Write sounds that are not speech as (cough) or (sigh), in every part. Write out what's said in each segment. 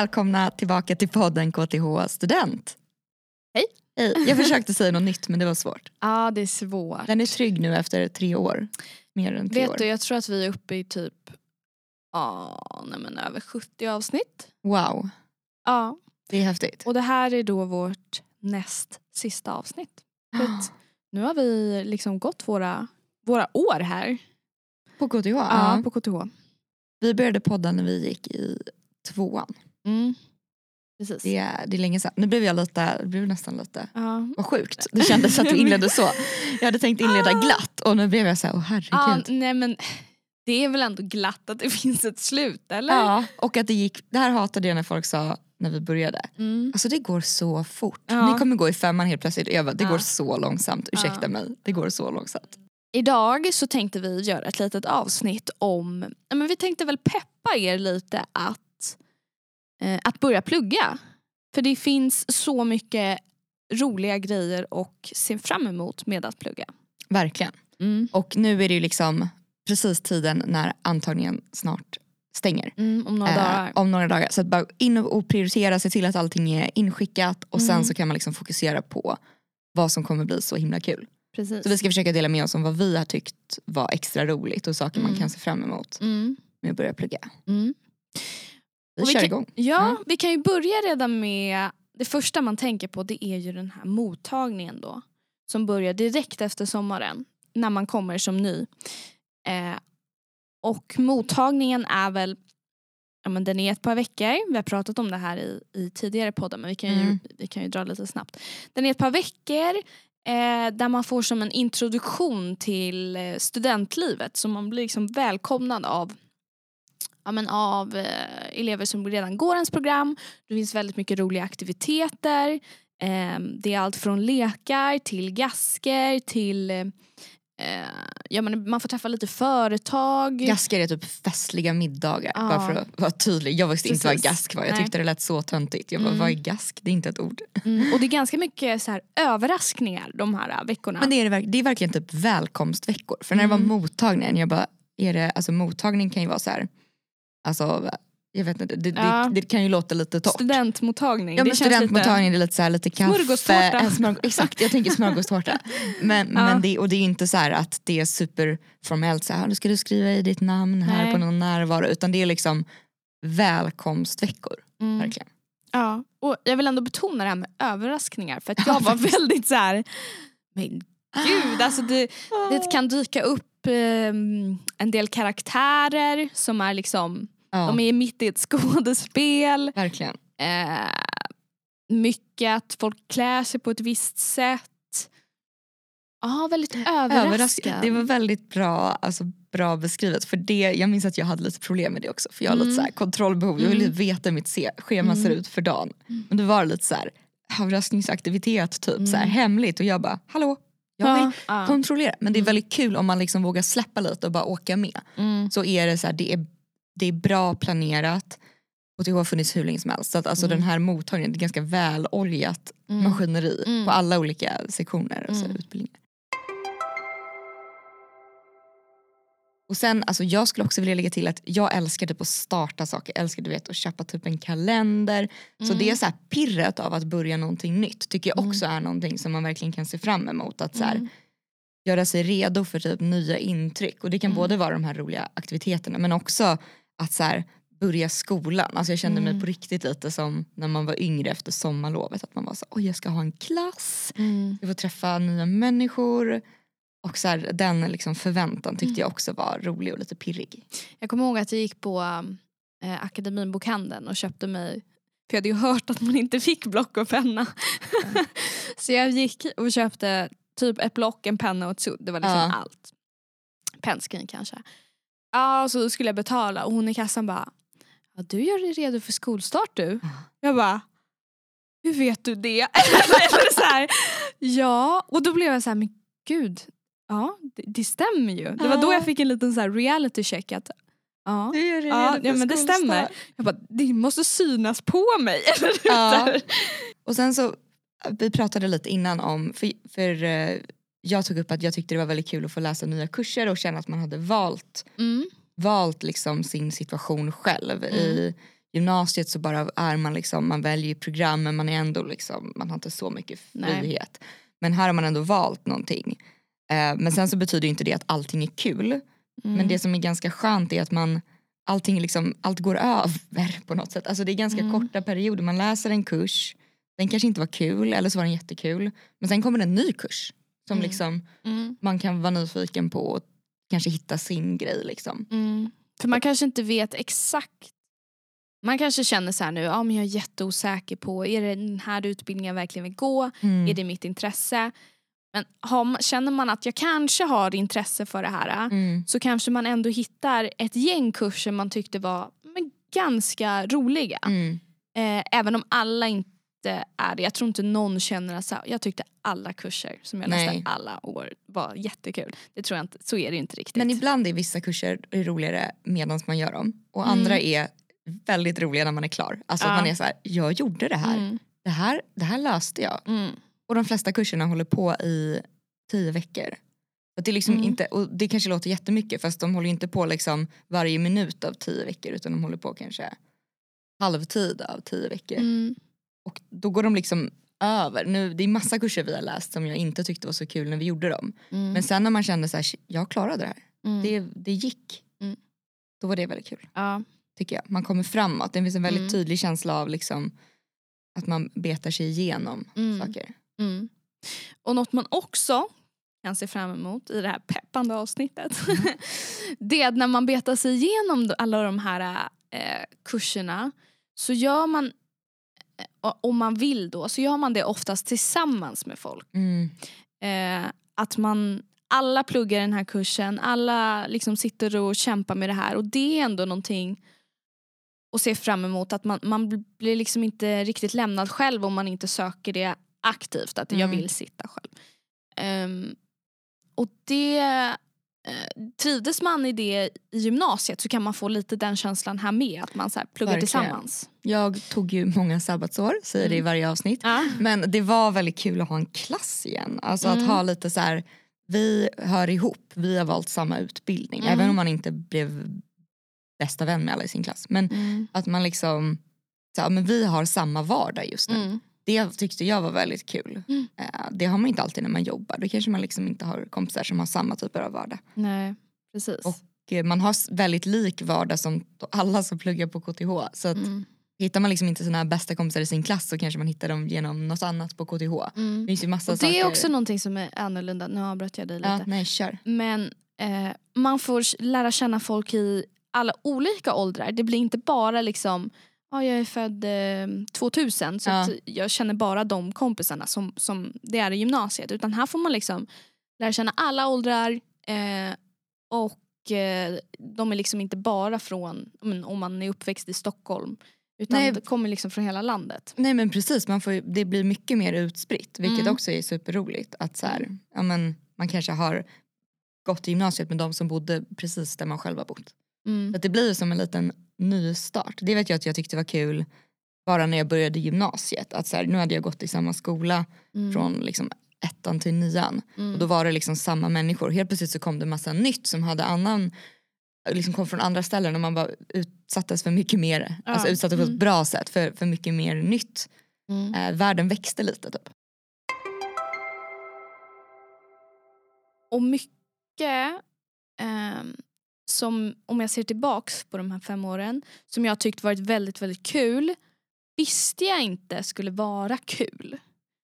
välkomna tillbaka till podden KTH Student. Hej. Hej. Jag försökte säga något nytt men det var svårt. Ja det är svårt. Den är trygg nu efter tre år. Mer än tre Vet år. du jag tror att vi är uppe i typ ja, nej men över 70 avsnitt. Wow, Ja. det är häftigt. Och det här är då vårt näst sista avsnitt. Att nu har vi liksom gått våra, våra år här På KTH? ja. Ja. på KTH. Vi började podda när vi gick i tvåan. Mm. Precis. Det är, det är länge sedan. Nu blev jag lite, det blev nästan lite, Ja. vad sjukt. Det kändes att vi inledde så. Jag hade tänkt inleda glatt och nu blev jag så här, åh Ja, herregud. nej men det är väl ändå glatt att det (laughs) finns ett slut eller? Ja, och att det gick, det här hatade jag när folk sa när vi började. Mm. Alltså det går så fort. Ja. Ni kommer gå i femman helt plötsligt bara, det Ja. går så långsamt. Ursäkta Ja. mig, det går så långsamt. Idag så tänkte vi göra ett litet avsnitt om, ja, men vi tänkte väl peppa er lite att, att börja plugga. För det finns så mycket roliga grejer och se fram emot med att plugga. Verkligen. Och nu är det ju liksom precis tiden när antagningen snart stänger. Mm, om några Eh, dagar. om några dagar. Så att bara in och prioritera, se till att allting är inskickat och sen Mm. så kan man liksom fokusera på vad som kommer bli så himla kul. Precis. Så vi ska försöka dela med oss om vad vi har tyckt var extra roligt och saker man Mm. kan se fram emot Mm, med att börja plugga. Mm. Vi vi kör kan- igång. Ja, Ja. vi kan ju börja redan med, det första man tänker på det är ju den här mottagningen då. Som börjar direkt efter sommaren, när man kommer som ny. Eh, och mottagningen är väl, ja men den är ett par veckor, vi har pratat om det här i, i tidigare poddar men vi kan, ju, Mm. vi kan ju dra lite snabbt. Den är ett par veckor eh, där man får som en introduktion till eh, studentlivet så man blir liksom välkomnad av ja, men av eh, elever som redan går ens program. Det finns väldigt mycket roliga aktiviteter. Eh, det är allt från lekar till gasker till eh, ja, men man får träffa lite företag. Gasker är typ festliga middagar. Ja. Bara för att vara tydlig. Jag visste inte vad Precis. gask var. Jag Nej. tyckte det lät så töntigt. Jag bara, Mm. vad är gask? Det är inte ett ord. Mm, (laughs) och det är ganska mycket så här, överraskningar de här eh, veckorna. Men det är, det är verkligen typ välkomstveckor. För när det var Mm. mottagningen, jag bara, är det, alltså mottagning kan ju vara så här, alltså jag vet inte, det, Ja. det, det kan ju låta lite torrt. Studentmottagning. Ja det men känns studentmottagning det är lite så här, lite kaffe. Smörgåstårta. en smörg- exakt, jag tänker smörgåstårta. (laughs) Men, Ja. men det, och det är inte så här att det är superformellt, så här, nu ska du skriva i ditt namn här Nej. på någon närvaro. Utan det är liksom välkomstveckor. lite, mm, Verkligen. Ja, och jag vill ändå betona det här med överraskningar för att (laughs) jag var väldigt så här. men gud alltså det, det kan dyka upp ehm, en del karaktärer som är liksom, Ja, de är mitt i ett (laughs) skådespel. verkligen. Eh, mycket att folk klär sig på ett visst sätt. Ja, väldigt överraskad. Överraskad. Det var väldigt bra, alltså, bra beskrivet. För det, jag minns att jag hade lite problem med det också. För jag har lite Mm. så här kontrollbehov. Jag ville Mm. veta hur mitt schema ser Mm. ut för dagen. Men det var lite så här överraskningsaktivitet typ. Så här, Mm. hemligt. Och jag bara, hallå? Jag vill ja, kontrollera. Men det är Mm. väldigt kul om man liksom vågar släppa lite och bara åka med. Mm. Så är det så här, det är, det är bra planerat. Och det har funnits hur länge som helst. Så att alltså Mm. den här mottagningen är ganska väloljat Mm. maskineri Mm. på alla olika sektioner. Alltså, Mm. utbildningar. Och sen, alltså jag skulle också vilja lägga till att jag älskar typ att starta saker. Jag älskar du vet, att köpa typ en kalender. Så Mm. det är så här pirret av att börja någonting nytt tycker jag Mm. också är någonting som man verkligen kan se fram emot. Att så här, Mm. göra sig redo för typ nya intryck. Och det kan Mm. både vara de här roliga aktiviteterna men också att så här, börja skolan. Alltså jag kände mig Mm. på riktigt lite som när man var yngre efter sommarlovet. Att man var så oj jag ska ha en klass, Mm. jag får träffa nya människor. Och så här, den liksom förväntan tyckte Mm. jag också var rolig och lite pirrig. Jag kommer ihåg att jag gick på äh, Akademinbokhandeln och köpte mig för jag hade ju hört att man inte fick block och penna. (laughs) så jag gick och köpte typ ett block, en penna och ett sudd. Det var liksom Ja. allt. Pennskrin kanske. Ja, och så skulle jag betala och hon i kassan bara ja, du gör dig redo för skolstart du. Jag bara hur vet du det? (laughs) Eller så här, ja, och då blev jag så här, men gud, ja det, det stämmer ju. Det var då jag fick en liten så här reality check att ja, Du gör dig Ja, redo för ja, men det skolstart. stämmer. Jag bara, det måste synas på mig. (laughs) Eller hur? Ja. Och sen så, vi pratade lite innan om, för, för eh, jag tog upp att jag tyckte det var väldigt kul att få läsa nya kurser och känna att man hade valt Mm. valt liksom sin situation själv Mm. i gymnasiet så bara är man liksom, man väljer program men man är ändå liksom, man har inte så mycket Nej. frihet. Men här har man ändå valt någonting. Eh, men sen så betyder inte det att allting är kul. Mm. Men det som är ganska skönt är att man allting liksom, allt går över på något sätt. Alltså det är ganska Mm. korta perioder. Man läser en kurs, den kanske inte var kul eller så var den jättekul. Men sen kommer det en ny kurs som Mm. liksom Mm. man kan vara nyfiken på och kanske hitta sin grej liksom. Mm. För man kanske inte vet exakt. Man kanske känner så här nu, ja men jag är jätteosäker på, är det den här utbildningen jag verkligen vill gå? Mm. Är det mitt intresse? Men har, känner man att jag kanske har intresse för det här Mm. så kanske man ändå hittar ett gäng kurser man tyckte var men, ganska roliga. Mm. Eh, även om alla inte är det. Jag tror inte någon känner att så jag tyckte alla kurser som jag läste Nej. alla år var jättekul. Det tror jag inte, så är det inte riktigt. Men ibland är vissa kurser roligare medan man gör dem och Mm. andra är väldigt roliga när man är klar. Alltså Ja. man är så här, jag gjorde det här. Mm, det här. Det här löste jag. mm, Och de flesta kurserna håller på i tio veckor. Att det, är liksom Mm. inte, och det kanske låter jättemycket fast de håller inte på liksom varje minut av tio veckor utan de håller på kanske halvtid av tio veckor. mm, Och då går de liksom över. Nu, det är massa kurser vi har läst som jag inte tyckte var så kul när vi gjorde dem. mm, Men sen när man kände så här, "Shit, jag klarade det här. mm. Det, det gick. Mm. Då var det väldigt kul ja. tycker jag. Man kommer framåt. Det finns en väldigt Mm. tydlig känsla av liksom, att man betar sig igenom Mm. saker. Mm. Och något man också kan se fram emot i det här peppande avsnittet (laughs) det är att när man betar sig igenom alla de här eh, kurserna så gör man, om man vill då, så gör man det oftast tillsammans med folk. Mm. Eh, att man alla pluggar den här kursen, alla liksom sitter och kämpar med det här och det är ändå någonting att se fram emot. Att man, man blir liksom inte riktigt lämnad själv om man inte söker det aktivt. Att jag Mm. vill sitta själv. Ehm, och det eh, Trivdes man i det i gymnasiet så kan man få lite den känslan här med. Att man så pluggar Verkligen. tillsammans. Jag tog ju många sabbatsår, säger det i Mm. varje avsnitt. Ja. Men det var väldigt kul att ha en klass igen. Alltså Mm. att ha lite så här, vi hör ihop, vi har valt samma utbildning. Mm. Även om man inte blev bästa vän med alla i sin klass. Men Mm. att man liksom, så, här, men vi har samma vardag just nu. Det tyckte jag var väldigt kul. Mm. Eh, Det har man inte alltid när man jobbar. Då kanske man liksom inte har kompisar som har samma typer av vardag. Nej, precis. Och eh, man har väldigt lik vardag som alla som pluggar på KTH. Så att Mm. hittar man liksom inte sina bästa kompisar i sin klass så kanske man hittar dem genom något annat på KTH. Mm. Det Och det är saker. också någonting som är annorlunda. Nu avbröt jag dig lite. Ja, nej kör. Men eh, man får lära känna folk i alla olika åldrar. Det blir inte bara liksom Ja, jag är född eh, 2000 så Ja. jag känner bara de kompisarna som, som det är i gymnasiet. Utan här får man liksom lära känna alla åldrar eh, och eh, de är liksom inte bara från, men, om man är uppväxt i Stockholm. Utan Nej. det kommer liksom från hela landet. Nej men precis, man får, det blir mycket mer utspritt vilket Mm. också är superroligt. Att så här, ja, men, man kanske har gått i gymnasiet med de som bodde precis där man själv har bott. Mm. Så att det blir som en liten nystart. Det vet jag att jag tyckte var kul bara när jag började gymnasiet. Att så här, nu hade jag gått i samma skola Mm. från liksom ettan till nian. Mm. Och då var det liksom samma människor. Helt plötsligt så kom det massa nytt som hade annan liksom kom från andra ställen och man bara utsattes för mycket mer, Ja. alltså utsattes på ett Mm. bra sätt för, för mycket mer nytt. Mm. Eh, världen växte lite typ. Och mycket ehm, som, om jag ser tillbaks på de här fem åren, som jag tyckt varit väldigt, väldigt kul, visste jag inte skulle vara kul.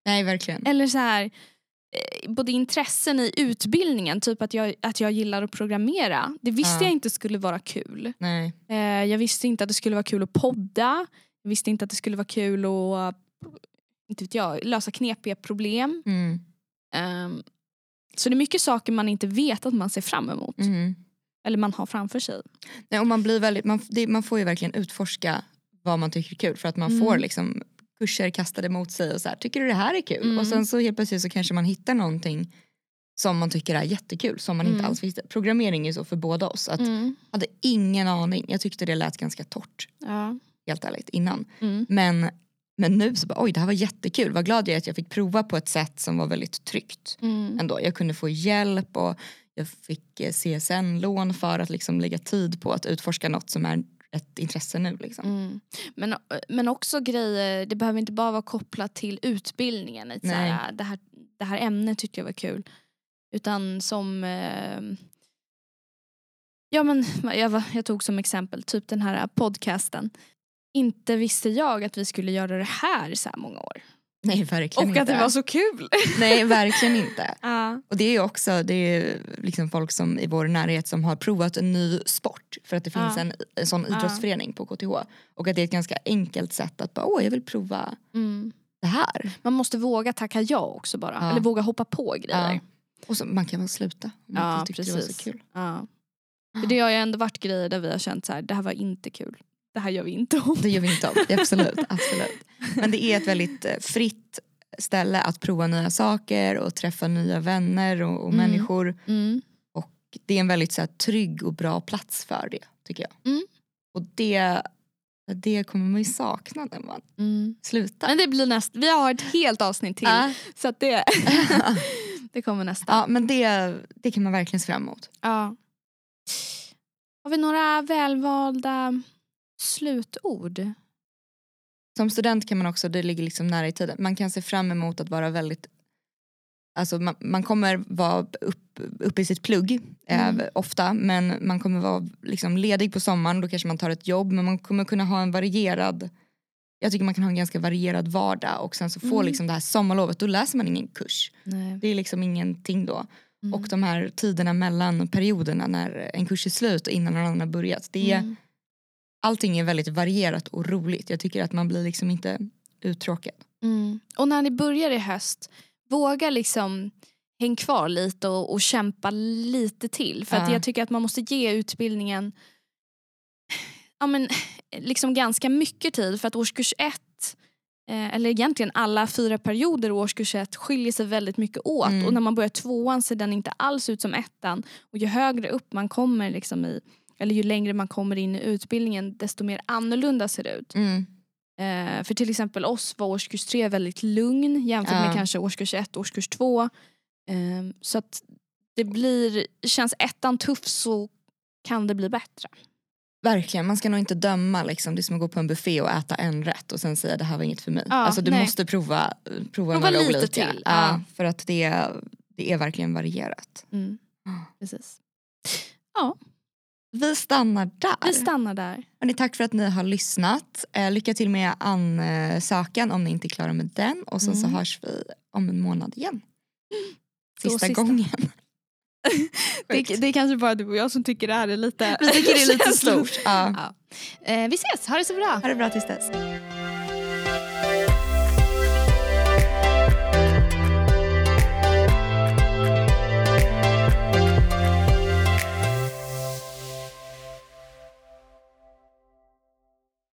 Nej verkligen. Eller så här, eh, både intressen i utbildningen, typ att jag, att jag gillar att programmera, det visste Ja. jag inte skulle vara kul. Nej. Eh, jag visste inte att det skulle vara kul att podda, jag visste inte att det skulle vara kul att inte vet jag, lösa knepiga problem. Mm. Ehm, så det är mycket saker man inte vet att man ser fram emot. Mm. Eller man har framför sig. Nej, och man, blir väldigt, man, det, man får ju verkligen utforska vad man tycker är kul för att man Mm. får liksom kurser kastade mot sig och så här, tycker du det här är kul? Mm. Och sen så helt plötsligt så kanske man hittar någonting som man tycker är jättekul som man inte Mm. alls visste. Programmering är så för båda oss. Att Mm. hade ingen aning. Jag tyckte det lät ganska torrt Ja. helt ärligt innan. Mm. Men, men nu så bara oj det här var jättekul. Vad glad jag är att jag fick prova på ett sätt som var väldigt tryggt. Mm. Ändå. Jag kunde få hjälp och jag fick eh, CSN-lån för att liksom lägga tid på att utforska något som är ett intresse nu. Liksom. Mm. Men, men också grejer, det behöver inte bara vara kopplat till utbildningen. Lite Nej. såhär, det, här, det här ämnet tyckte jag var kul. Utan som... Eh, ja men (laughs) jag, jag tog som exempel typ den här podcasten. Inte visste jag att vi skulle göra det här så här många år. Nej verkligen Och inte. att det var så kul. (laughs) Nej verkligen inte. (laughs) Ja. Och det är också det är liksom folk som i vår närhet som har provat en ny sport för att det finns Ja. en, en sån idrottsförening på KTH. Och att det är ett ganska enkelt sätt att bara åh jag vill prova Mm. det här. Man måste våga tacka ja också bara. Ja. Eller våga hoppa på grejer. Och så, man kan väl sluta om man inte tyckte det var så precis. kul. För det har ju ändå varit grejer där vi har känt så här, det här var inte kul. Det här gör vi inte om. Det gör vi inte om, (laughs) absolut, absolut. Men det är ett väldigt eh, fritt ställe att prova nya saker och träffa nya vänner och, och Mm. människor. Mm. Det är en väldigt så här, trygg och bra plats för det tycker jag. Mm. Och det, det kommer man ju sakna när man Mm. slutar. Men det blir nästa, vi har ett helt avsnitt till. Ja. Så att det, (laughs) (laughs) det kommer nästa. ja men det, det kan man verkligen se fram emot. Ja. Har vi några välvalda slutord? Som student kan man också, det ligger liksom nära i tiden, man kan se fram emot att vara väldigt Alltså man, man kommer vara upp, uppe i sitt plugg Mm. eh, ofta men man kommer vara liksom ledig på sommaren, då kanske man tar ett jobb men man kommer kunna ha en varierad jag tycker man kan ha en ganska varierad vardag och sen så får Mm. liksom det här sommarlovet, då läser man ingen kurs. Nej. Det är liksom ingenting då. Mm. Och de här tiderna mellan perioderna när en kurs är slut och innan någon annan har börjat. Det är, Mm. Allting är väldigt varierat och roligt. Jag tycker att man blir liksom inte uttråkad. Mm. Och när ni börjar i höst, våga liksom häng kvar lite och, och kämpa lite till. För att Ja. jag tycker att man måste ge utbildningen ja, men, liksom ganska mycket tid. För att årskurs ett, eh, eller egentligen alla fyra perioder i årskurs ett skiljer sig väldigt mycket åt. Mm. Och när man börjar tvåan ser den inte alls ut som ettan. Och ju högre upp man kommer liksom i, eller ju längre man kommer in i utbildningen desto mer annorlunda ser det ut. Mm. Eh, för till exempel oss var årskurs tre väldigt lugn jämfört Ja. med kanske årskurs ett, årskurs två. Eh, så att det blir, känns ettan tuff så kan det bli bättre. Verkligen, man ska nog inte döma liksom. Det är som att gå på en buffé och äta en rätt och sen säga det här var inget för mig. Ja, alltså du nej. måste prova, prova, Prova några lite olika. till, Ja, ja. För att det, det är verkligen varierat. Mm. Precis. Vi stannar där. Vi stannar där. Hörrni, tack för att ni har lyssnat. Eh, lycka till med ansökan om ni inte är klara med den. Och sen så Mm. hörs vi om en månad igen. Så Sista, sista. gången. (laughs) Det, det är kanske bara du och jag som tycker det här är lite Vi tycker det är (laughs) lite stort. Ja. Ja. Eh, vi ses, ha det så bra. Ha det bra tills dess.